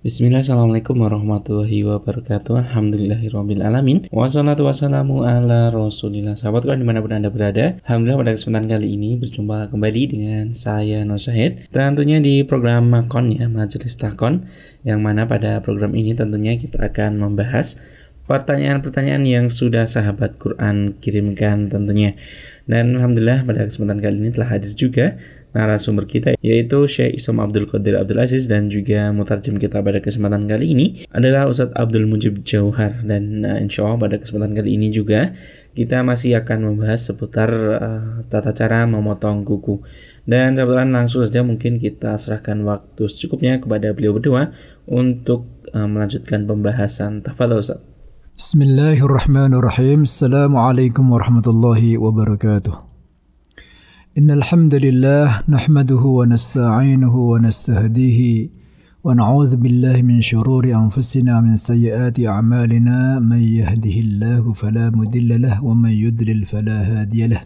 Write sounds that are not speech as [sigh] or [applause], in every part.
Bismillah, Assalamualaikum warahmatullahi wabarakatuh. Alhamdulillahirrahmanirrahim Wassalatu wassalamu ala rasulillah. Sahabat Quran di mana pun anda berada Alhamdulillah pada kesempatan kali ini Berjumpa kembali dengan saya Nur Syahid. Tentunya di program Makon ya Majelis Takon Yang mana pada program ini tentunya kita akan membahas Pertanyaan-pertanyaan yang sudah sahabat Quran kirimkan tentunya. Dan Alhamdulillah pada kesempatan kali ini telah hadir juga narasumber kita yaitu Syekh Isam Abdul Qadir Abdul Aziz dan juga mutarjem kita pada kesempatan kali ini adalah Ustadz Abdul Mujib Jauhar. Dan uh, insya Allah pada kesempatan kali ini juga kita masih akan membahas seputar uh, tata cara memotong kuku. Dan kebetulan langsung saja mungkin kita serahkan waktu secukupnya kepada beliau berdua untuk uh, melanjutkan pembahasan tafadhol Ustaz Bismillahirrahmanirrahim. Assalamualaikum warahmatullahi wabarakatuh إن الحمد لله نحمده ونستعينه ونستهديه ونعوذ بالله من شرور أنفسنا من سيئات أعمالنا. من يهده الله فلا مدل له ومن يدلل فلا هادي له.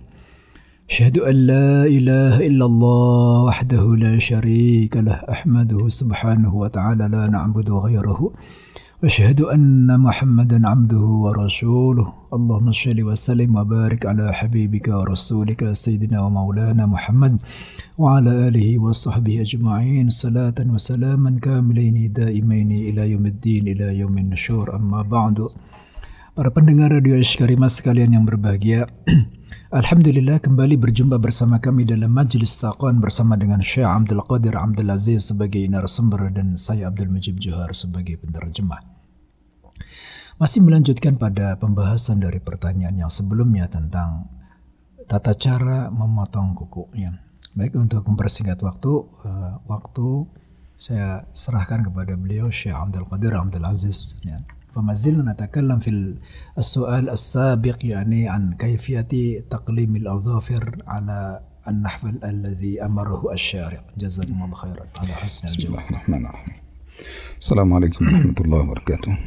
أشهد أن لا إله إلا الله وحده لا شريك له أحمده سبحانه وتعالى لا نعبد غيره. أشهد أن محمدا عبده ورسوله. اللهم صل وسلم وبارك على حبيبك ورسولك سيدنا ومولانا محمد وعلى آله وصحبه أجمعين صلاة وسلاما كاملين دائمين إلى يوم الدين إلى يوم النشور أما بعد Para pendengar Radio Ishkarimah sekalian yang berbahagia, [clears throat] Alhamdulillah kembali berjumpa bersama kami dalam Majlis Taqwan bersama dengan Syekh Abdul Qadir Abdul Aziz sebagai narasumber dan saya Abdul Majib Johar sebagai penerjemah. Masih melanjutkan pada pembahasan dari pertanyaan yang sebelumnya tentang tata cara memotong kukunya. Baik untuk mempersingkat waktu, uh, waktu saya serahkan kepada beliau Syekh Abdul Qadir Abdul Aziz. Ya. فما زلنا نتكلم في السؤال السابق يعني عن كيفية تقليم الأظافر على النحو الذي أمره الشارع جزاكم الله خيرا على حسن الجواب بسم الله الرحمن الرحيم السلام عليكم ورحمة الله وبركاته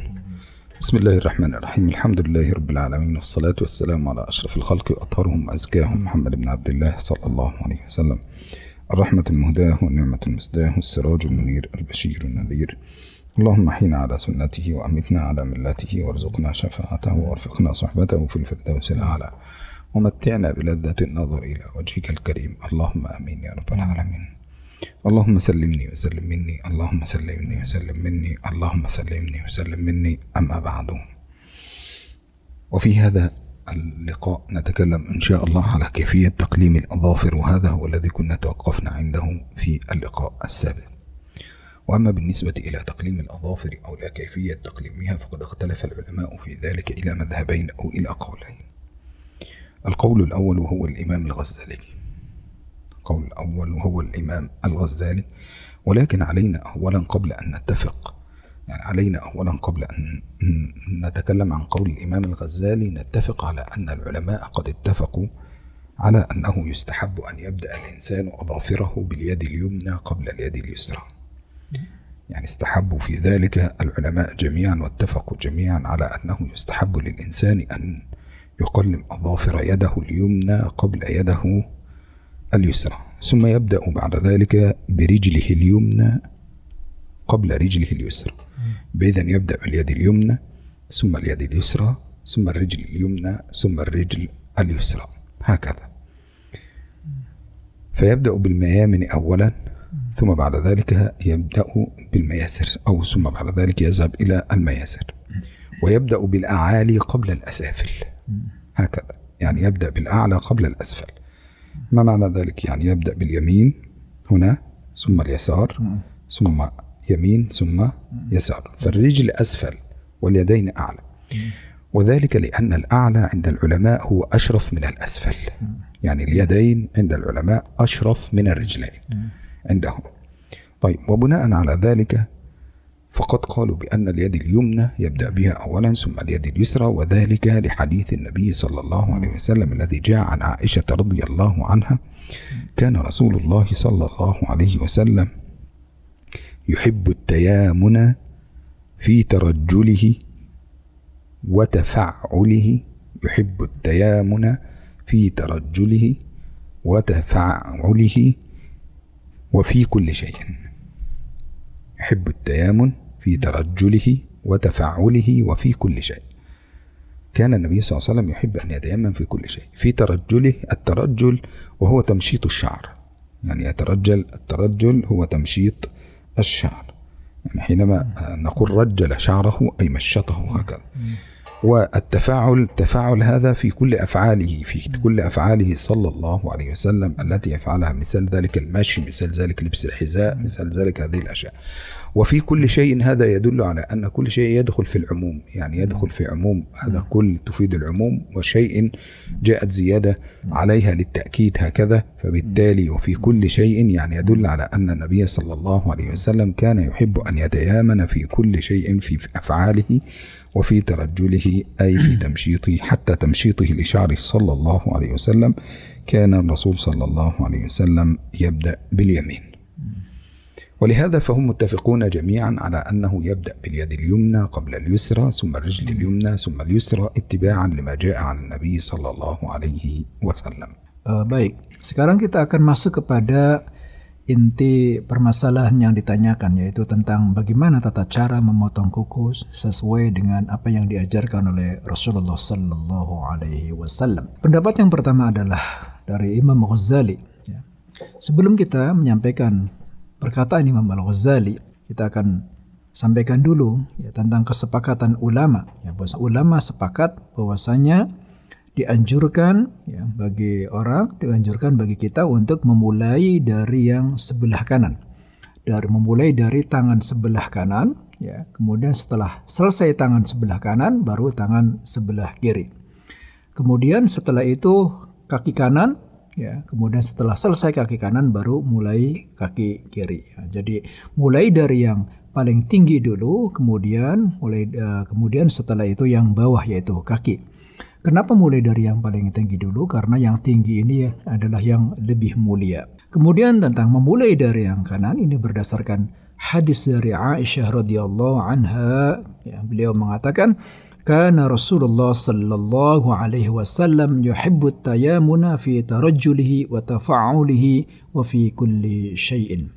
بسم الله الرحمن الرحيم. الحمد لله رب العالمين والصلاة والسلام على أشرف الخلق وأطهرهم وأزكاهم محمد بن عبد الله صلى الله عليه وسلم. الرحمة المهداة والنعمة المسداة والسراج المنير البشير النذير. اللهم أحينا على سنته وأمتنا على ملته وارزقنا شفاعته وارفقنا صحبته في الفردوس الأعلى. ومتعنا بلذة النظر إلى وجهك الكريم. اللهم آمين يا رب العالمين. اللهم سلمني وسلم مني اللهم سلمني وسلم مني اللهم سلمني وسلم مني أما بعد. وفي هذا اللقاء نتكلم إن شاء الله على كيفية تقليم الأظافر وهذا هو الذي كنا توقفنا عنده في اللقاء السابق. وأما بالنسبة إلى تقليم الأظافر أو لا كيفية تقليمها فقد اختلف العلماء في ذلك إلى مذهبين أو إلى قولين. القول الأول وهو الإمام الغزالي. القول الأول وهو الإمام الغزالي ولكن علينا أولا قبل أن نتفق. يعني علينا أولا قبل أن نتكلم عن قول الإمام الغزالي نتفق على أن العلماء قد اتفقوا على أنه يستحب أن يبدأ الإنسان أظافره باليد اليمنى قبل اليد اليسرى. يعني استحبوا في ذلك العلماء جميعا واتفقوا جميعا على أنه يستحب للإنسان أن يقلم أظافر يده اليمنى قبل يده اليسرى ثم يبدأ بعد ذلك برجله اليمنى قبل رجله اليسرى. بإذا يبدأ باليد اليمنى ثم اليد اليسرى ثم الرجل اليمنى ثم الرجل اليسرى. هكذا. فيبدأ بالميامن أولا ثم بعد ذلك يبدأ بالمياسر أو ثم بعد ذلك يذهب إلى المياسر. ويبدأ بالأعالي قبل الأسافل. هكذا. يعني يبدأ بالأعلى قبل الأسفل. ما معنى ذلك يعني؟ يبدأ باليمين هنا ثم اليسار ثم يمين ثم يسار. فالرجل أسفل واليدين أعلى. وذلك لأن الأعلى عند العلماء هو أشرف من الأسفل. يعني اليدين عند العلماء أشرف من الرجلين عندهم. طيب وبناء على ذلك فقد قالوا بأن اليد اليمنى يبدأ بها أولا ثم اليد اليسرى وذلك لحديث النبي صلى الله عليه وسلم الذي جاء عن عائشة رضي الله عنها. كان رسول الله صلى الله عليه وسلم يحب التيامن في ترجله وتفعله يحب التيامن في ترجله وتفعله وفي كل شيء. يحب التيامن في ترجله وتفعله وفي كل شيء. كان النبي صلى الله عليه وسلم يحب أن يتيمم في كل شيء. في ترجله الترجل وهو تمشيط الشعر. يعني يترجل الترجل هو تمشيط الشعر. يعني حينما نقول رجل شعره أي مشطه هكذا. والتفاعل التفاعل هذا في كل أفعاله في كل أفعاله صلى الله عليه وسلم التي يفعلها. مثال ذلك المشي مثال ذلك لبس الحذاء مثال ذلك هذه الأشياء. وفي كل شيء هذا يدل على أن كل شيء يدخل في العموم يعني يدخل في عموم. هذا كل تفيد العموم وشيء جاءت زيادة عليها للتأكيد هكذا. فبالتالي وفي كل شيء يعني يدل على أن النبي صلى الله عليه وسلم كان يحب أن يتيامن في كل شيء في أفعاله وفي ترجله أي في [clears throat] تمشيطه حتى تمشيطه لشعره صلى الله عليه وسلم كان الرسول صلى الله عليه وسلم يبدأ باليمين. ولهذا فهم متفقون جميعا على أنه يبدأ باليد اليمنى قبل اليسرى ثم الرجل اليمنى ثم اليسرى اتباعا لما جاء عن النبي صلى الله عليه وسلم. Uh, baik, sekarang kita akan masuk kepada inti permasalahan yang ditanyakan yaitu tentang bagaimana tata cara memotong kuku sesuai dengan apa yang diajarkan oleh Rasulullah Sallallahu Alaihi Wasallam. Pendapat yang pertama adalah dari Imam Ghazali. Ya. Sebelum kita menyampaikan perkataan Imam Al Ghazali, kita akan sampaikan dulu ya, tentang kesepakatan ulama. Ya, ulama sepakat bahwasanya dianjurkan ya, bagi orang, dianjurkan bagi kita untuk memulai dari yang sebelah kanan. Dari memulai dari tangan sebelah kanan, ya, kemudian setelah selesai tangan sebelah kanan, baru tangan sebelah kiri. Kemudian setelah itu kaki kanan, ya, kemudian setelah selesai kaki kanan, baru mulai kaki kiri. Ya, jadi mulai dari yang paling tinggi dulu, kemudian mulai uh, kemudian setelah itu yang bawah yaitu kaki. Kenapa mulai dari yang paling tinggi dulu? Karena yang tinggi ini adalah yang lebih mulia. Kemudian tentang memulai dari yang kanan ini berdasarkan hadis dari Aisyah radhiyallahu anha ya, beliau mengatakan kana Rasulullah sallallahu alaihi wasallam yuhibbu tayamuna fi tarajjulihi wa tafa'ulihi wa fi kulli syai'in.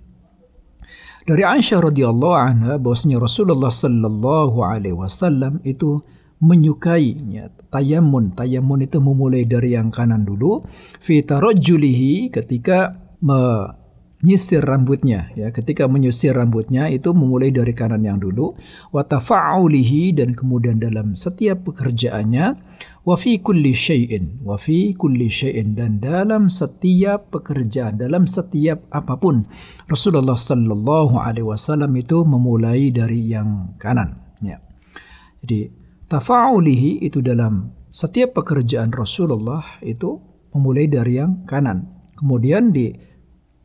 Dari Aisyah radhiyallahu anha bahwasanya Rasulullah sallallahu alaihi wasallam itu menyukai ya, tayamun. Tayamun itu memulai dari yang kanan dulu. Fi tarajjulihi ketika menyisir rambutnya ya. Ketika menyisir rambutnya itu memulai dari kanan yang dulu. Wa tafa'ulihi dan kemudian dalam setiap pekerjaannya. Wa fi kulli syai'in. Kulli syai'in. Dan dalam setiap pekerjaan dalam setiap apa pun Rasulullah sallallahu alaihi wasallam itu memulai dari yang kanan ya. Jadi tafa'ulihi itu dalam setiap pekerjaan Rasulullah itu memulai dari yang kanan. Kemudian di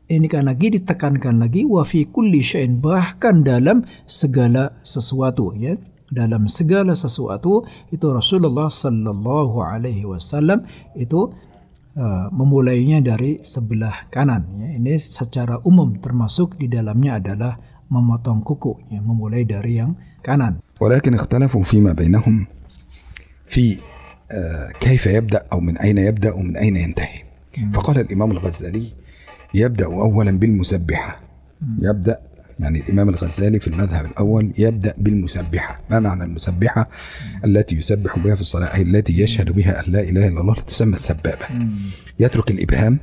ini kan lagi ditekankan lagi wa fi kulli syai'in bahkan dalam segala sesuatu ya. Dalam segala sesuatu itu Rasulullah sallallahu alaihi wasallam itu uh, memulainya dari sebelah kanan ya. Ini secara umum termasuk di dalamnya adalah memotong kuku ya, memulai dari yang kanan. ولكن اختلفوا فيما بينهم في كيف يبدأ أو من أين يبدأ ومن أين ينتهي. فقال الإمام الغزالي يبدأ أولا بالمسبحة. يبدأ يعني الإمام الغزالي في المذهب الأول يبدأ بالمسبحة. ما معنى المسبحة؟ التي يسبح بها في الصلاة أي التي يشهد بها أن لا إله إلا الله تسمى السبابة. يترك الإبهام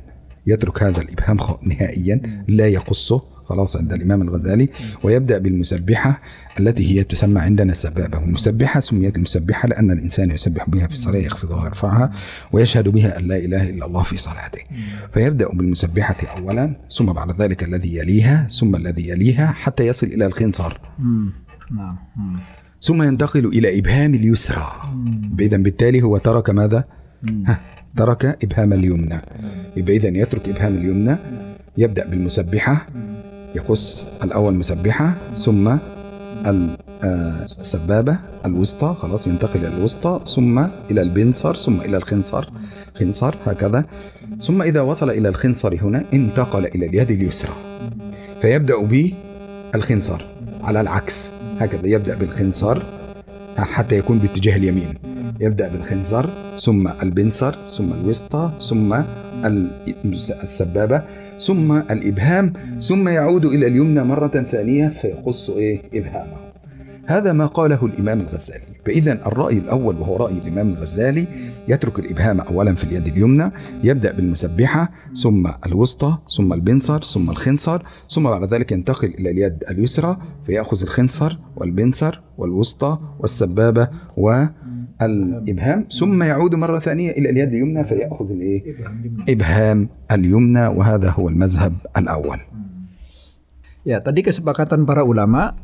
يترك هذا الإبهام نهائيا لا يقصه خلاص عند الإمام الغزالي ويبدأ بالمسبحة التي هي تسمى عندنا السبابة. والمسبحة سميت المسبحة لأن الإنسان يسبح بها في الصلاة يخفضها ويرفعها ويشهد بها أن لا إله إلا الله في صلاته. فيبدأ بالمسبحة أولا ثم بعد ذلك الذي يليها ثم الذي يليها حتى يصل إلى الخنصر نعم ثم ينتقل إلى إبهام اليسرى. إذا بالتالي هو ترك ماذا؟ ها ترك إبهام اليمنى. يبقى إذا يترك إبهام اليمنى يبدأ بالمسبحة. يقص الأول مسبحة ثم السبابة الوسطى خلاص ينتقل إلى الوسطى ثم إلى البنصر ثم إلى الخنصر خنصر هكذا. ثم إذا وصل إلى الخنصر هنا انتقل إلى اليد اليسرى. فيبدأ بالخنصر على العكس. هكذا يبدأ بالخنصر حتى يكون باتجاه اليمين. يبدأ بالخنصر ثم البنصر ثم الوسطى ثم السبابة. ثم الإبهام ثم يعود إلى اليمنى مرة ثانية فيقص إيه؟ إبهامه. هذا ما قاله الإمام الغزالي. فإذا الرأي الأول وهو رأي الإمام الغزالي يترك الإبهام أولا في اليد اليمنى يبدأ بالمسبحة ثم الوسطى ثم البنصر ثم الخنصر ثم بعد ذلك ينتقل إلى اليد اليسرى فيأخذ الخنصر والبنصر والوسطى والسبابة والإبهام ثم يعود مرة ثانية إلى اليد اليمنى فيأخذ الإيه؟ إبهام اليمنى وهذا هو المذهب الأول Ya, tadi kesepakatan para ulama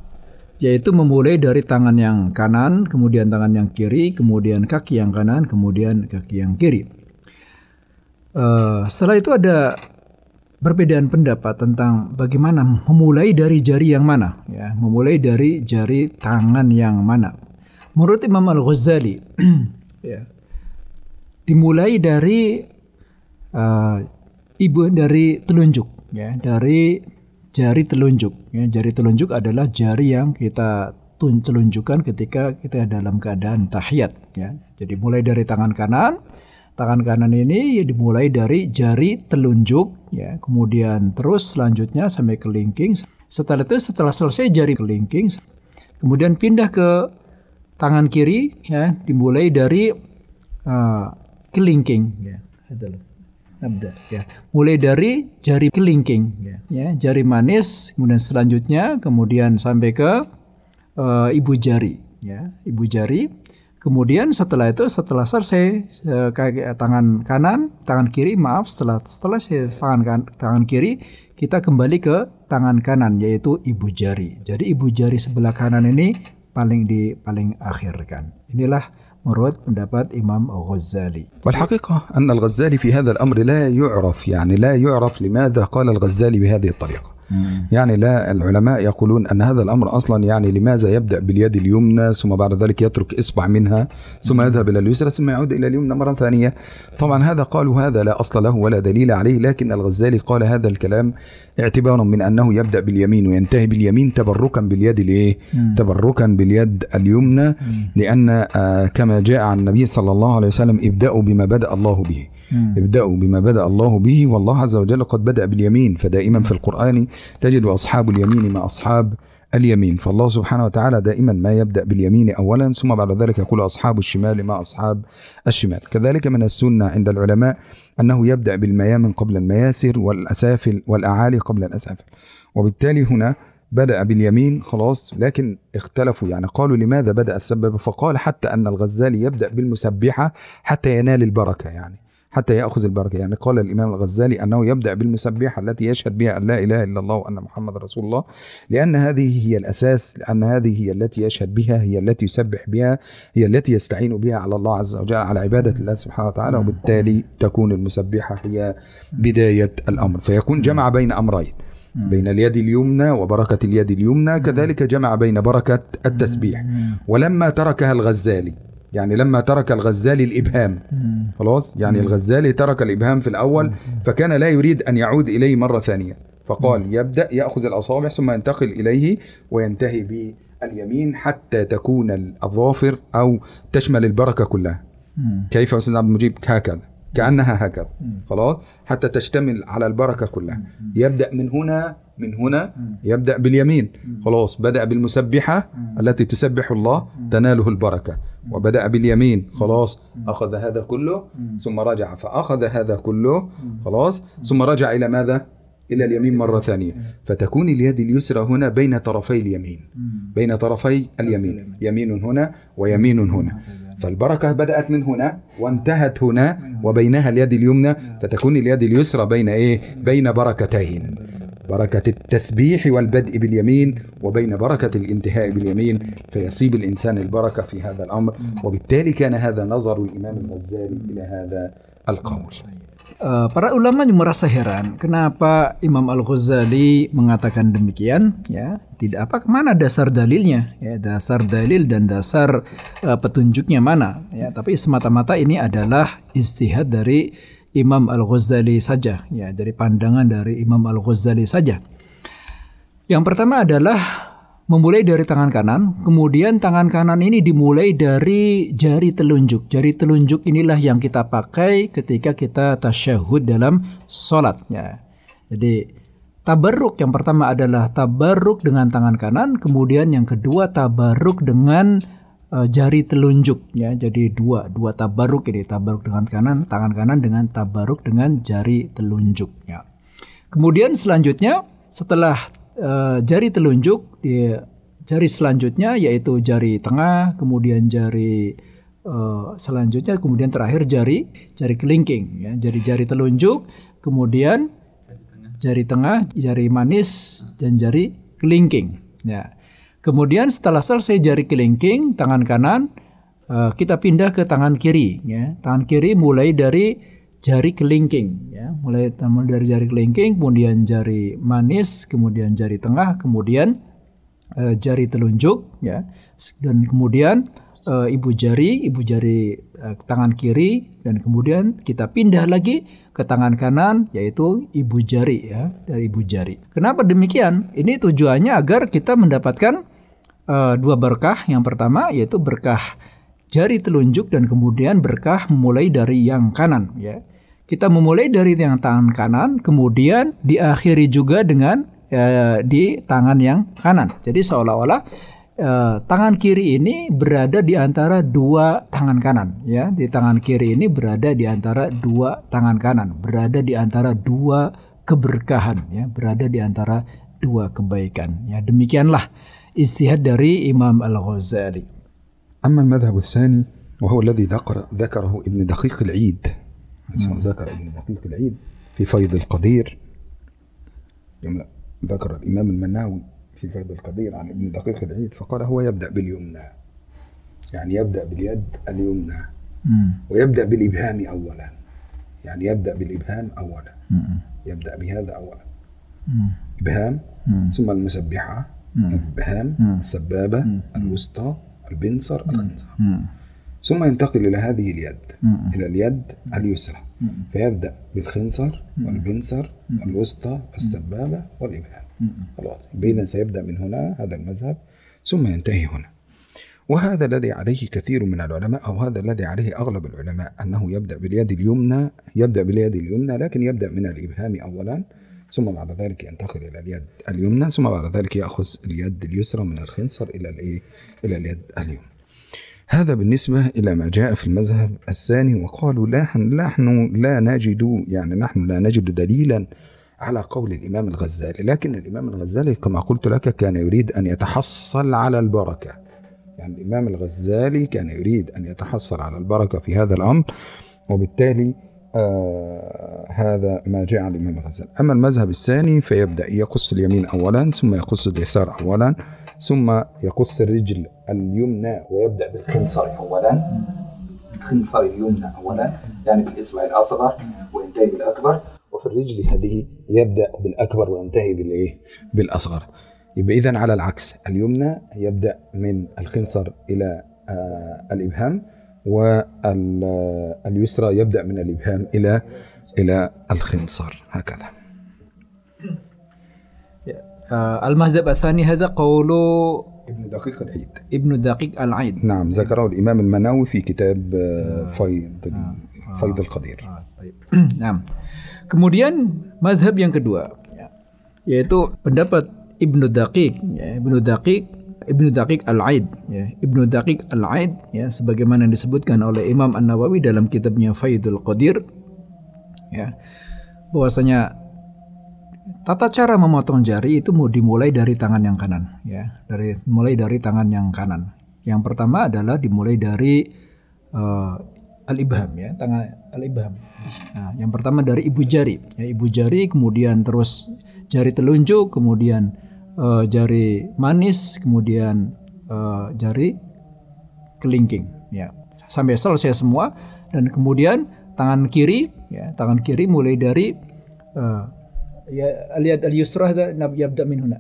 yaitu memulai dari tangan yang kanan, kemudian tangan yang kiri, kemudian kaki yang kanan, kemudian kaki yang kiri. Uh, setelah itu ada perbedaan pendapat tentang bagaimana memulai dari jari yang mana, ya, memulai dari jari tangan yang mana. Menurut Imam Al Ghazali, [clears throat] ya, dimulai dari uh, ibu dari telunjuk, ya, dari jari telunjuk. Ya, jari telunjuk adalah jari yang kita telunjukkan ketika kita dalam keadaan tahiyat. Ya. Jadi mulai dari tangan kanan, tangan kanan ini dimulai dari jari telunjuk, ya. kemudian terus selanjutnya sampai kelingking. Setelah itu setelah selesai jari kelingking, kemudian pindah ke tangan kiri, ya, dimulai dari uh, kelingking. Ya. Ya. Mulai dari jari kelingking ya. ya, jari manis, kemudian selanjutnya kemudian sampai ke uh, ibu jari ya, ibu jari. Kemudian setelah itu setelah selesai uh, kaki, tangan kanan, tangan kiri, maaf setelah setelah saya tangan kan, tangan kiri kita kembali ke tangan kanan yaitu ibu jari. Jadi ibu jari sebelah kanan ini paling di paling akhir kan. Inilah مراد pendapat إمام الغزالي والحقيقة أن الغزالي في هذا الأمر لا يعرف يعني لا يعرف لماذا قال الغزالي بهذه الطريقة يعني لا العلماء يقولون أن هذا الأمر أصلا يعني لماذا يبدأ باليد اليمنى ثم بعد ذلك يترك إصبع منها ثم يذهب إلى اليسرى ثم يعود إلى اليمنى مرة ثانية. طبعا هذا قالوا هذا لا أصل له ولا دليل عليه لكن الغزالي قال هذا الكلام اعتبارا من أنه يبدأ باليمين وينتهي باليمين تبركا باليد الإيه تبركا باليد اليمنى لأن آه كما جاء عن النبي صلى الله عليه وسلم ابدأوا بما بدأ الله به. ابدأوا بما بدأ الله به والله عز وجل قد بدأ باليمين فدائما في القرآن تجد أصحاب اليمين مع أصحاب اليمين. فالله سبحانه وتعالى دائما ما يبدأ باليمين أولا ثم بعد ذلك يقول أصحاب الشمال مع أصحاب الشمال. كذلك من السنة عند العلماء أنه يبدأ بالميامن قبل المياسر والأسافل والأعالي قبل الأسافل. وبالتالي هنا بدأ باليمين خلاص لكن اختلفوا يعني قالوا لماذا بدأ السبب؟ فقال حتى أن الغزالي يبدأ بالمسبحة حتى ينال البركة يعني. حتى يأخذ البركة. يعني قال الإمام الغزالي أنه يبدأ بالمسبحة التي يشهد بها أن لا إله إلا الله وأن محمد رسول الله لأن هذه هي الأساس لأن هذه هي التي يشهد بها هي التي يسبح بها هي التي يستعين بها على الله عز وجل على عبادة الله سبحانه وتعالى وبالتالي تكون المسبحة هي بداية الأمر. فيكون جمع بين أمرين بين اليد اليمنى وبركة اليد اليمنى كذلك جمع بين بركة التسبيح. ولما تركها الغزالي يعني لما ترك الغزالي الإبهام. خلاص؟ يعني الغزالي ترك الإبهام في الأول فكان لا يريد أن يعود إليه مرة ثانية. فقال يبدأ يأخذ الأصابع ثم ينتقل إليه وينتهي باليمين حتى تكون الأظافر أو تشمل البركة كلها. كيف أستاذ عبد المجيب؟ هكذا. كأنها هكذا خلاص؟ حتى تشتمل على البركة كلها. يبدأ من هنا من هنا يبدأ باليمين. خلاص بدأ بالمسبحة التي تسبح الله تناله البركة. وبدأ باليمين. خلاص؟ أخذ هذا كله ثم رجع. فأخذ هذا كله خلاص؟ ثم رجع إلى ماذا؟ إلى اليمين مرة ثانية. فتكون اليد اليسرى هنا بين طرفي اليمين. بين طرفي اليمين. يمين هنا ويمين هنا. فالبركة بدأت من هنا وانتهت هنا وبينها اليد اليمنى فتكون اليد اليسرى بين إيه؟ بين بركتين بركة التسبيح والبدء باليمين وبين بركة الانتهاء باليمين فيصيب الإنسان البركة في هذا الأمر وبالتالي كان هذا نظر الإمام الغزالي إلى هذا القول Uh, para ulama merasa heran kenapa Imam Al Ghazali mengatakan demikian ya? Tidak apa ke mana dasar dalilnya? Ya dasar dalil dan dasar uh, petunjuknya mana? Ya tapi semata-mata ini adalah istihad dari Imam Al-Ghazali saja ya dari pandangan dari Imam Al-Ghazali saja. Yang pertama adalah memulai dari tangan kanan, kemudian tangan kanan ini dimulai dari jari telunjuk. Jari telunjuk inilah yang kita pakai ketika kita tasyahud dalam sholat. Ya. Jadi tabarruk yang pertama adalah tabarruk dengan tangan kanan, kemudian yang kedua tabarruk dengan uh, jari telunjuk ya. Jadi dua dua tabarruk ini tabarruk dengan kanan, tangan kanan dengan tabarruk dengan jari telunjuk ya. Kemudian selanjutnya setelah uh, jari telunjuk di jari selanjutnya yaitu jari tengah, kemudian jari uh, selanjutnya kemudian terakhir jari jari kelingking ya. Jadi jari telunjuk, kemudian jari tengah, jari manis, dan jari kelingking. Ya. Kemudian setelah selesai jari kelingking, tangan kanan uh, kita pindah ke tangan kiri. Ya. Tangan kiri mulai dari jari kelingking, ya. mulai dari jari kelingking, kemudian jari manis, kemudian jari tengah, kemudian uh, jari telunjuk, ya, dan kemudian uh, ibu jari, ibu jari uh, tangan kiri, dan kemudian kita pindah lagi ke tangan kanan yaitu ibu jari ya dari ibu jari. Kenapa demikian? Ini tujuannya agar kita mendapatkan uh, dua berkah. Yang pertama yaitu berkah jari telunjuk dan kemudian berkah mulai dari yang kanan ya. Kita memulai dari yang tangan kanan, kemudian diakhiri juga dengan uh, di tangan yang kanan. Jadi seolah-olah eh, tangan kiri ini berada di antara dua tangan kanan ya di tangan kiri ini berada di antara dua tangan kanan berada di antara dua keberkahan ya berada di antara dua kebaikan ya demikianlah istihad dari Imam Al-Ghazali أما المذهب الثاني وهو الذي ذكر ذكره ابن دقيق العيد ذكر ابن دقيق العيد في فيض القدير. كما ذكر الإمام المناوي في فهد القدير عن ابن دقيق العيد فقال هو يبدأ باليمنى. يعني يبدأ باليد اليمنى. ويبدأ بالإبهام أولا. يعني يبدأ بالإبهام أولا. يبدأ بهذا أولا. إبهام ثم المسبحة. الإبهام السبابة الوسطى البنصر الخنصر ثم ينتقل إلى هذه اليد إلى اليد اليسرى. فيبدأ بالخنصر والبنصر الوسطى السبابة والإبهام. الواضح. إذا سيبدأ من هنا هذا المذهب ثم ينتهي هنا. وهذا الذي عليه كثير من العلماء أو هذا الذي عليه أغلب العلماء أنه يبدأ باليد اليمنى يبدأ باليد اليمنى لكن يبدأ من الإبهام أولا ثم بعد ذلك ينتقل إلى اليد اليمنى ثم بعد ذلك يأخذ اليد اليسرى من الخنصر إلى الإيه؟ إلى اليد اليمنى. هذا بالنسبة إلى ما جاء في المذهب الثاني وقالوا لا نحن لا نجد يعني نحن لا نجد دليلا على قول الإمام الغزالي. لكن الإمام الغزالي كما قلت لك كان يريد أن يتحصل على البركة. يعني الإمام الغزالي كان يريد أن يتحصل على البركة في هذا الأمر وبالتالي آه هذا ما جاء عن الإمام الغزالي. أما المذهب الثاني فيبدأ يقص اليمين أولا ثم يقص اليسار أولا. ثم يقص الرجل اليمنى ويبدأ بالخنصر أولا. الخنصر اليمنى أولا يعني بالإصبع الأصغر وينتهي بالأكبر وفي الرجل هذه يبدأ بالأكبر وينتهي بالإيه؟ بالأصغر. يبقى إذا على العكس اليمنى يبدأ من الخنصر إلى آه الإبهام واليسرى يبدأ من الإبهام إلى إلى الخنصر هكذا. المذهب الثاني هذا قول ابن دقيق العيد ابن دقيق العيد نعم ذكره الإمام المناوي في كتاب فيض فيض القدير طيب [clears throat] نعم Kemudian mazhab yang kedua yaitu pendapat Ibnu Daqiq ya, Ibnu Daqiq Ibnu Daqiq Al-Aid ya, Ibnu Daqiq Al-Aid ya sebagaimana disebutkan oleh Imam An-Nawawi dalam kitabnya Faidul Qadir ya bahwasanya tata cara memotong jari itu mau dimulai dari tangan yang kanan ya dari mulai dari tangan yang kanan yang pertama adalah dimulai dari uh, al-ibham ya, tangan al-ibham. Nah, yang pertama dari ibu jari, ya ibu jari kemudian terus jari telunjuk, kemudian uh, jari manis, kemudian uh, jari kelingking ya. Sampai selesai semua dan kemudian tangan kiri ya, tangan kiri mulai dari uh, ya aliyad al-yusra yabda min huna.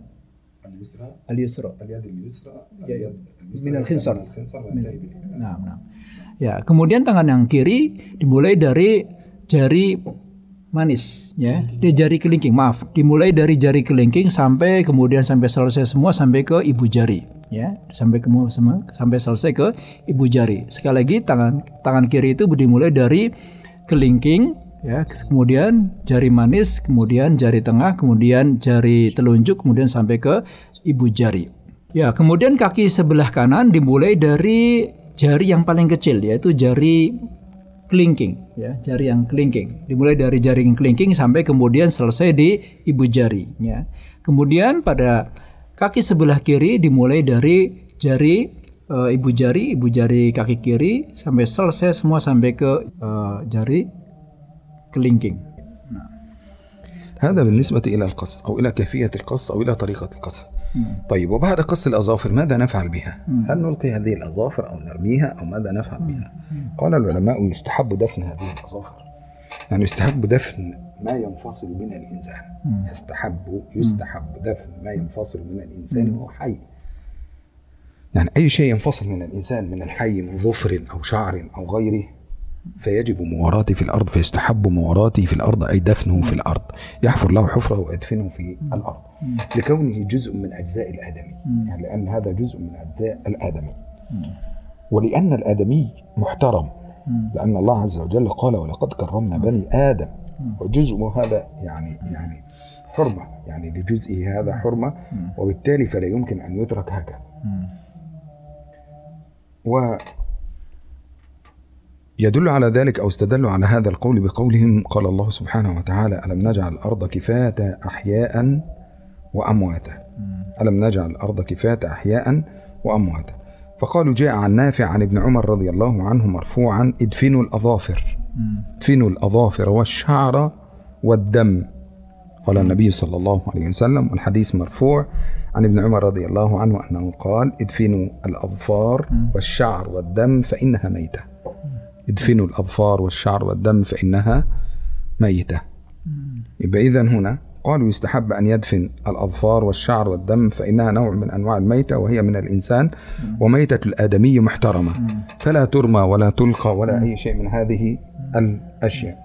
Al-yusra al-yusra al-yad al-yusra ya, min al-khinsar. Nah, nah. Ya, kemudian tangan yang kiri dimulai dari jari manis ya. Dia jari kelingking, maaf. Dimulai dari jari kelingking sampai kemudian sampai selesai semua sampai ke ibu jari ya. Sampai ke sampai selesai ke ibu jari. Sekali lagi tangan tangan kiri itu dimulai dari kelingking ya kemudian jari manis kemudian jari tengah kemudian jari telunjuk kemudian sampai ke ibu jari. Ya kemudian kaki sebelah kanan dimulai dari jari yang paling kecil yaitu jari kelingking ya jari yang kelingking. Dimulai dari jari yang kelingking sampai kemudian selesai di ibu jari ya. Kemudian pada kaki sebelah kiri dimulai dari jari uh, ibu jari ibu jari kaki kiri sampai selesai semua sampai ke uh, jari kelingking هذا بالنسبة إلى القص أو إلى كيفية القص أو إلى طريقة القص. طيب وبعد قص الأظافر ماذا نفعل بها؟ هل نلقي هذه الأظافر أو نرميها أو ماذا نفعل بها؟ قال العلماء يستحب دفن هذه الأظافر. يعني يستحب دفن ما ينفصل من الإنسان. يستحب يستحب دفن ما ينفصل من الإنسان وهو حي. يعني أي شيء ينفصل من الإنسان من الحي من ظفر أو شعر أو غيره فيجب مواراته في الأرض فيستحب مواراته في الأرض أي دفنه في الأرض. يحفر له حفرة ويدفنه في الأرض. لكونه جزء من أجزاء الآدمي. يعني لأن هذا جزء من أجزاء الآدمي. ولأن الآدمي محترم. لأن الله عز وجل قال ولقد كرمنا بني آدم. وجزء هذا يعني يعني حرمة. يعني لجزئه هذا حرمة. وبالتالي فلا يمكن أن يترك هكذا. و يدل على ذلك أو استدلوا على هذا القول بقولهم قال الله سبحانه وتعالى ألم نجعل الأرض كفاة أحياء وأمواتا. ألم نجعل الأرض كفاة أحياء وأمواتا. فقالوا جاء عن نافع عن ابن عمر رضي الله عنه مرفوعا ادفنوا الأظافر. ادفنوا الأظافر والشعر والدم. قال النبي صلى الله عليه وسلم والحديث مرفوع عن ابن عمر رضي الله عنه أنه قال ادفنوا الأظفار والشعر والدم فإنها ميتة. ادفنوا الأظفار والشعر والدم فإنها ميتة. يبقى إذا هنا قالوا يستحب أن يدفن الأظفار والشعر والدم فإنها نوع من أنواع الميتة وهي من الإنسان وميتة الآدمي محترمة. فلا ترمى ولا تلقى ولا أي شيء من هذه الأشياء.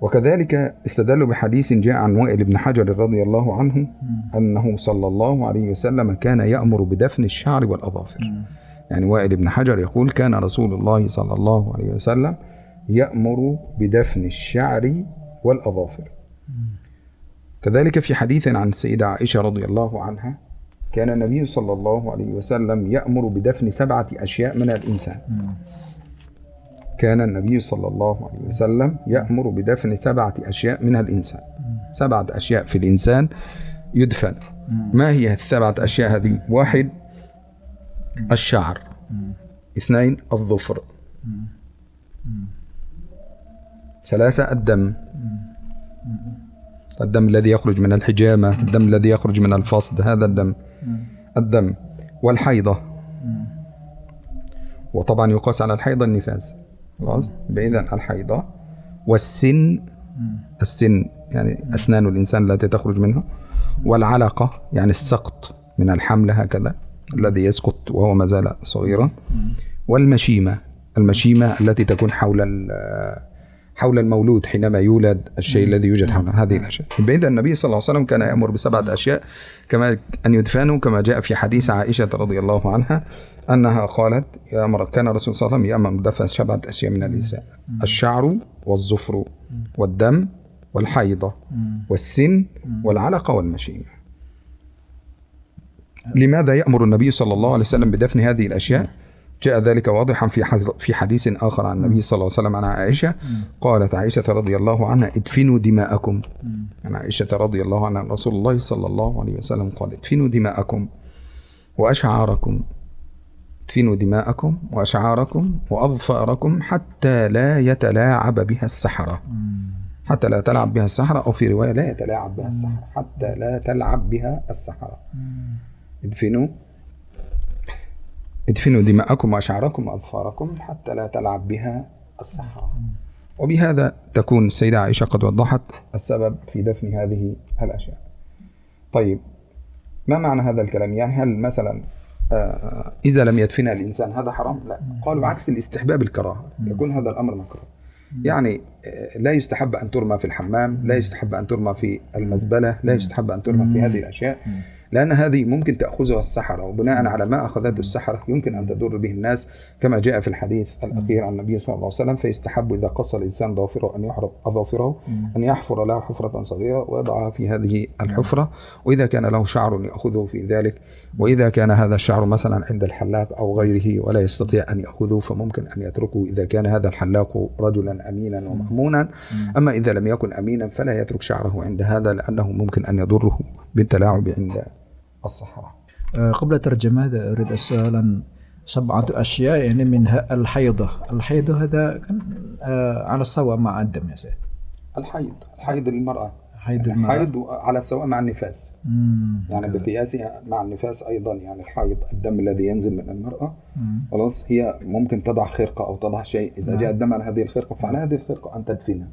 وكذلك استدلوا بحديث جاء عن وائل بن حجر رضي الله عنه أنه صلى الله عليه وسلم كان يأمر بدفن الشعر والأظافر. يعني وائل بن حجر يقول كان رسول الله صلى الله عليه وسلم يأمر بدفن الشعر والأظافر. كذلك في حديث عن السيدة عائشة رضي الله عنها كان النبي صلى الله عليه وسلم يأمر بدفن سبعة أشياء من الإنسان. كان النبي صلى الله عليه وسلم يأمر بدفن سبعة أشياء من الإنسان. سبعة أشياء في الإنسان يدفن. ما هي السبعة أشياء هذه؟ واحد الشعر. اثنين الظفر. ثلاثة الدم. الدم الذي يخرج من الحجامة الدم الذي يخرج من الفصد هذا الدم. الدم والحيضة. وطبعا يقاس على الحيضة النفاس. خلاص؟ إذا الحيضة والسن. السن يعني أسنان الإنسان التي تخرج منها. والعلقة يعني السقط من الحمل هكذا. الذي يسقط وهو ما زال صغيرا والمشيمة. المشيمة التي تكون حول حول المولود حينما يولد الشيء الذي يوجد حول هذه الأشياء. اذا النبي صلى الله عليه وسلم كان يأمر بسبعة أشياء كما أن يدفنوا كما جاء في حديث عائشة رضي الله عنها أنها قالت يامر كان الرسول صلى الله عليه وسلم يأمر بدفن سبعة أشياء من الانسان الشعر والظفر والدم والحيضة والسن والعلقة والمشيمة. لماذا يأمر النبي صلى الله عليه وسلم بدفن هذه الأشياء؟ جاء ذلك واضحا في في حديث آخر عن النبي صلى الله عليه وسلم عن عائشة. قالت عائشة رضي الله عنها ادفنوا دماءكم. عن عائشة رضي الله عنها رسول الله صلى الله عليه وسلم قال ادفنوا دماءكم وأشعاركم. ادفنوا دماءكم وأشعاركم وأظفاركم حتى لا يتلاعب بها السحرة. حتى لا تلعب بها السحرة أو في رواية لا يتلاعب بها السحرة حتى لا تلعب بها السحرة. ادفنوا. ادفنوا دماءكم وأشعاركم وأظفاركم حتى لا تلعب بها الصحراء. وبهذا تكون السيدة عائشة قد وضحت السبب في دفن هذه الأشياء. طيب ما معنى هذا الكلام؟ يعني هل مثلا آه إذا لم يدفنها الإنسان هذا حرام؟ لا. قالوا عكس الاستحباب الكراهة. يكون هذا الأمر مكروه. يعني آه، لا يستحب أن ترمى في الحمام لا يستحب أن ترمى في المزبلة لا يستحب أن ترمى في هذه الأشياء. لأن هذه ممكن تأخذها السحرة وبناء على ما أخذته السحرة يمكن أن تضر به الناس كما جاء في الحديث الأخير عن النبي صلى الله عليه وسلم فيستحب إذا قص الإنسان ضافره أن يحرق أظافره أن يحفر له حفرة صغيرة ويضعها في هذه الحفرة وإذا كان له شعر يأخذه في ذلك وإذا كان هذا الشعر مثلا عند الحلاق أو غيره ولا يستطيع أن يأخذه فممكن أن يتركه إذا كان هذا الحلاق رجلا أمينا ومأمونا. أما إذا لم يكن أمينا فلا يترك شعره عند هذا لأنه ممكن أن يضره. بالتلاعب عند الصحراء قبل الترجمة هذا أريد سؤالا سبعة أشياء يعني منها الحيضة. الحيضة هذا كان على السواء مع الدم يا سيد. الحيض الحيض للمرأة. حيض المرأة الحيض على السواء مع النفاس. مم. يعني بقياسها مع النفاس أيضا يعني الحيض الدم الذي ينزل من المرأة. خلاص؟ هي ممكن تضع خرقة أو تضع شيء. إذا جاء الدم على هذه الخرقة فعلى هذه الخرقة أن تدفنها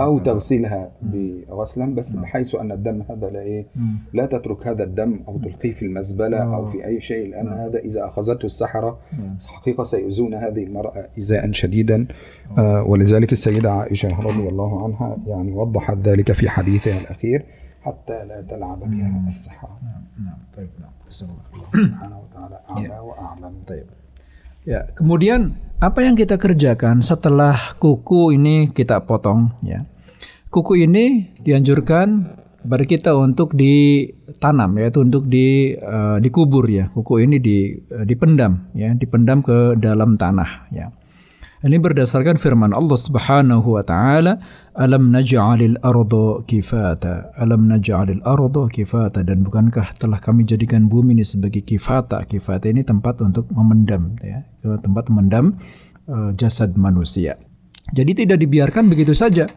أو تغسلها بغسلا بس بحيث أن الدم هذا لا إيه لا تترك هذا الدم أو تلقيه في المزبلة أو في أي شيء لأن هذا إذا أخذته السحرة حقيقة سيؤذون هذه المرأة ايذاء شديدا. آه. ولذلك السيدة عائشة رضي الله عنها يعني وضحت ذلك في حديثها الأخير حتى لا تلعب بها السحرة. نعم طيب نعم جزاك الله. [clears throat] سبحانه وتعالى اعلى واعلم Taib. Ya, kemudian apa yang kita kerjakan setelah kuku ini kita potong ya. Kuku ini dianjurkan kepada kita untuk ditanam yaitu untuk di eh, dikubur ya. Kuku ini di eh, dipendam ya, dipendam ke dalam tanah ya. Ini berdasarkan firman Allah Subhanahu wa taala, "Alam naj'alil arda kifata." Alam naj'alil arda kifata dan bukankah telah kami jadikan bumi ini sebagai kifata? Kifata ini tempat untuk memendam ya, tempat memendam eh, jasad manusia. Jadi tidak dibiarkan begitu saja.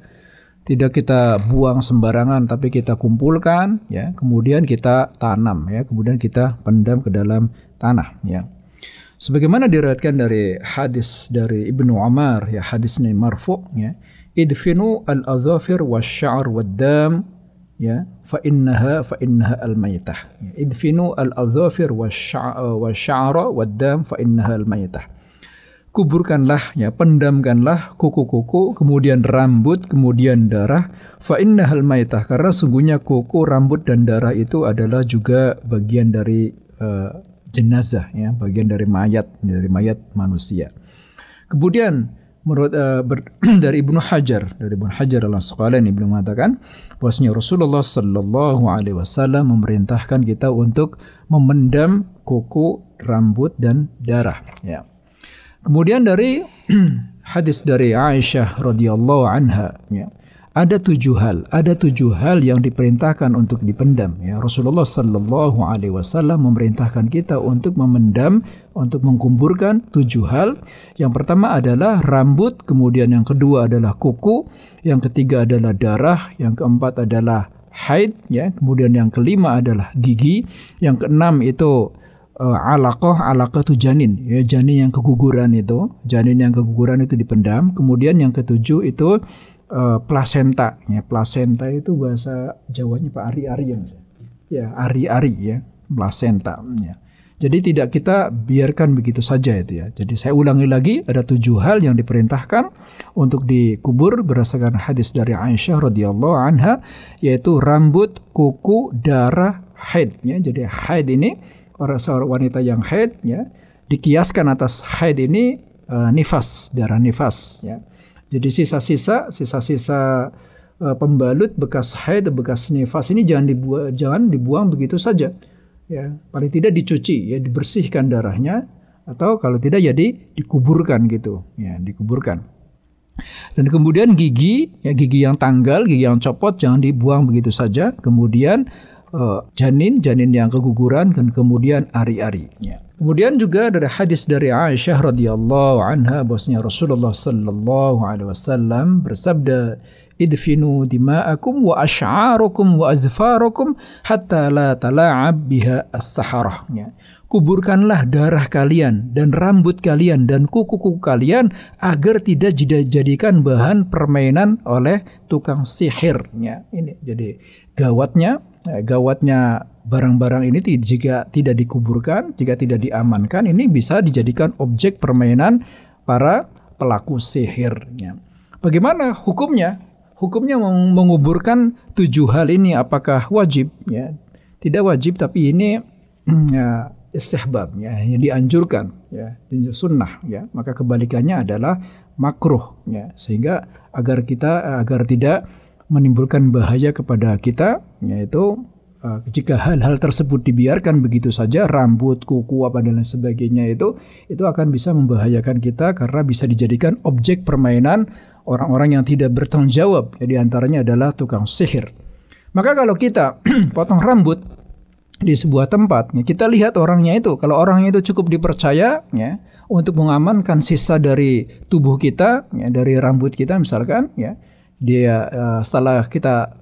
Tidak kita buang sembarangan tapi kita kumpulkan ya, kemudian kita tanam ya, kemudian kita pendam ke dalam tanah ya. Sebagaimana diriwayatkan dari hadis dari Ibnu Umar ya hadis ini marfu ya. Idfinu al azafir wasya'r waddam ya fa innaha fa innaha al maitah ya, idfinu al azafir wasya'ra waddam fa innaha al maitah kuburkanlah ya pendamkanlah kuku-kuku kemudian rambut kemudian darah fa innahal maitah karena sungguhnya kuku rambut dan darah itu adalah juga bagian dari uh, jenazah ya bagian dari mayat dari mayat manusia. Kemudian menurut uh, ber, [clears throat] dari Ibnu Hajar dari Ibnu Hajar al Asqalani Ibnu mengatakan bahwasanya Rasulullah Sallallahu Alaihi Wasallam memerintahkan kita untuk memendam kuku rambut dan darah ya. Kemudian dari [clears throat] hadis dari Aisyah radhiyallahu anha ya ada tujuh hal, ada tujuh hal yang diperintahkan untuk dipendam. Ya, Rasulullah Sallallahu Alaihi Wasallam memerintahkan kita untuk memendam, untuk mengkuburkan tujuh hal. Yang pertama adalah rambut, kemudian yang kedua adalah kuku, yang ketiga adalah darah, yang keempat adalah haid, ya, kemudian yang kelima adalah gigi, yang keenam itu uh, alaqah, alaqah itu janin, ya, janin yang keguguran itu, janin yang keguguran itu dipendam. Kemudian yang ketujuh itu uh, plasenta. Ya plasenta itu bahasa Jawanya Pak ari-ari ya Mas ya ari-ari ya plasenta ya. Jadi tidak kita biarkan begitu saja itu ya. Jadi saya ulangi lagi ada tujuh hal yang diperintahkan untuk dikubur berdasarkan hadis dari Aisyah radhiyallahu anha yaitu rambut kuku darah haid ya. Jadi haid ini orang seorang wanita yang haid ya dikiaskan atas haid ini uh, nifas darah nifas ya jadi sisa-sisa, sisa-sisa uh, pembalut bekas haid, bekas nifas ini jangan dibuang, jangan dibuang begitu saja. Ya, paling tidak dicuci, ya dibersihkan darahnya atau kalau tidak ya di, dikuburkan gitu, ya dikuburkan. Dan kemudian gigi, ya gigi yang tanggal, gigi yang copot jangan dibuang begitu saja. Kemudian uh, janin, janin yang keguguran dan kemudian ari-ari. Ya. Kemudian juga dari hadis dari Aisyah radhiyallahu anha bahwasanya Rasulullah sallallahu alaihi wasallam bersabda idfinu dima'akum wa ash'arukum wa azfarukum hatta la tala'ab biha as-saharah ya. Kuburkanlah darah kalian dan rambut kalian dan kuku-kuku kalian agar tidak dijadikan bahan permainan oleh tukang sihirnya. Ini jadi gawatnya gawatnya barang-barang ini jika tidak dikuburkan, jika tidak diamankan, ini bisa dijadikan objek permainan para pelaku sihirnya. Bagaimana hukumnya? Hukumnya menguburkan tujuh hal ini apakah wajib? Ya, tidak wajib tapi ini [clears throat] ya, istihbab ya yang dianjurkan ya sunnah ya maka kebalikannya adalah makruh ya sehingga agar kita agar tidak menimbulkan bahaya kepada kita yaitu jika hal-hal tersebut dibiarkan begitu saja rambut kuku apa dan lain sebagainya itu itu akan bisa membahayakan kita karena bisa dijadikan objek permainan orang-orang yang tidak bertanggung jawab. Ya, di antaranya adalah tukang sihir. Maka kalau kita [clears throat] potong rambut di sebuah tempat ya, kita lihat orangnya itu. Kalau orangnya itu cukup dipercaya ya untuk mengamankan sisa dari tubuh kita ya, dari rambut kita misalkan ya dia uh, setelah kita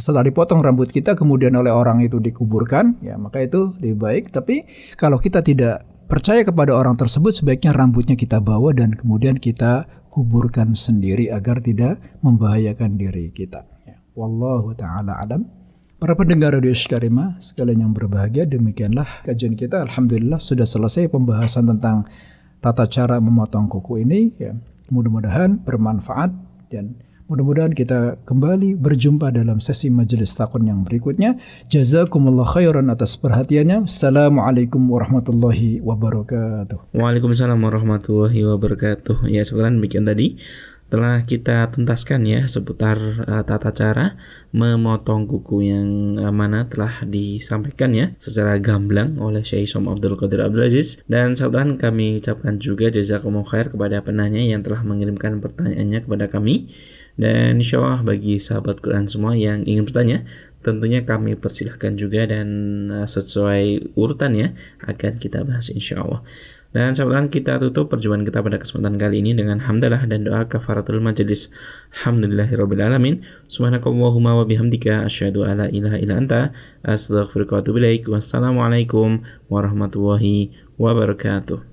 setelah dipotong rambut kita kemudian oleh orang itu dikuburkan ya maka itu lebih baik tapi kalau kita tidak percaya kepada orang tersebut sebaiknya rambutnya kita bawa dan kemudian kita kuburkan sendiri agar tidak membahayakan diri kita ya. wallahu taala alam Para pendengar Radio Sykarima, sekalian yang berbahagia, demikianlah kajian kita. Alhamdulillah sudah selesai pembahasan tentang tata cara memotong kuku ini. Ya, mudah-mudahan bermanfaat dan Mudah-mudahan kita kembali berjumpa dalam sesi majelis takun yang berikutnya. Jazakumullah khairan atas perhatiannya. Assalamualaikum warahmatullahi wabarakatuh. Waalaikumsalam warahmatullahi wabarakatuh. Ya, sebenarnya demikian tadi telah kita tuntaskan ya seputar uh, tata cara memotong kuku yang uh, mana telah disampaikan ya secara gamblang oleh Syekh Som Abdul Qadir Abdul Aziz dan saudara kami ucapkan juga jazakumullah khair kepada penanya yang telah mengirimkan pertanyaannya kepada kami dan insya Allah bagi sahabat Quran semua yang ingin bertanya, tentunya kami persilahkan juga dan uh, sesuai urutannya akan kita bahas insya Allah. Dan sahabat kita tutup perjumpaan kita pada kesempatan kali ini dengan hamdalah dan doa kafaratul majelis. Alhamdulillahirabbil alamin. Subhanakallahumma wa bihamdika asyhadu alla ilaha illa anta astaghfiruka wa atubu. Wassalamualaikum warahmatullahi wabarakatuh.